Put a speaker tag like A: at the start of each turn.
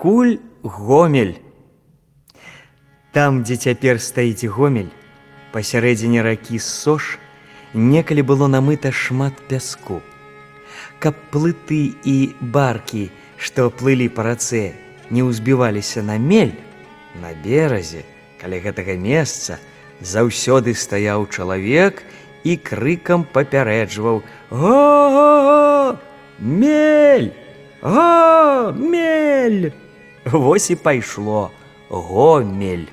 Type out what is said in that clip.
A: пакуль гомель. Там, дзе цяпер стаіць гомель, пасярэдзіне ракі сош, некалі было намыта шмат пяску. Каб плыты і баркі, што плылі па рацэ, не ўзбіваліся на мель, на беразе, каля гэтага месца, заўсёды стаяў чалавек і крыкам папярэджваў: Го! Мель! Го! Мель! Вось і пайшло гомель.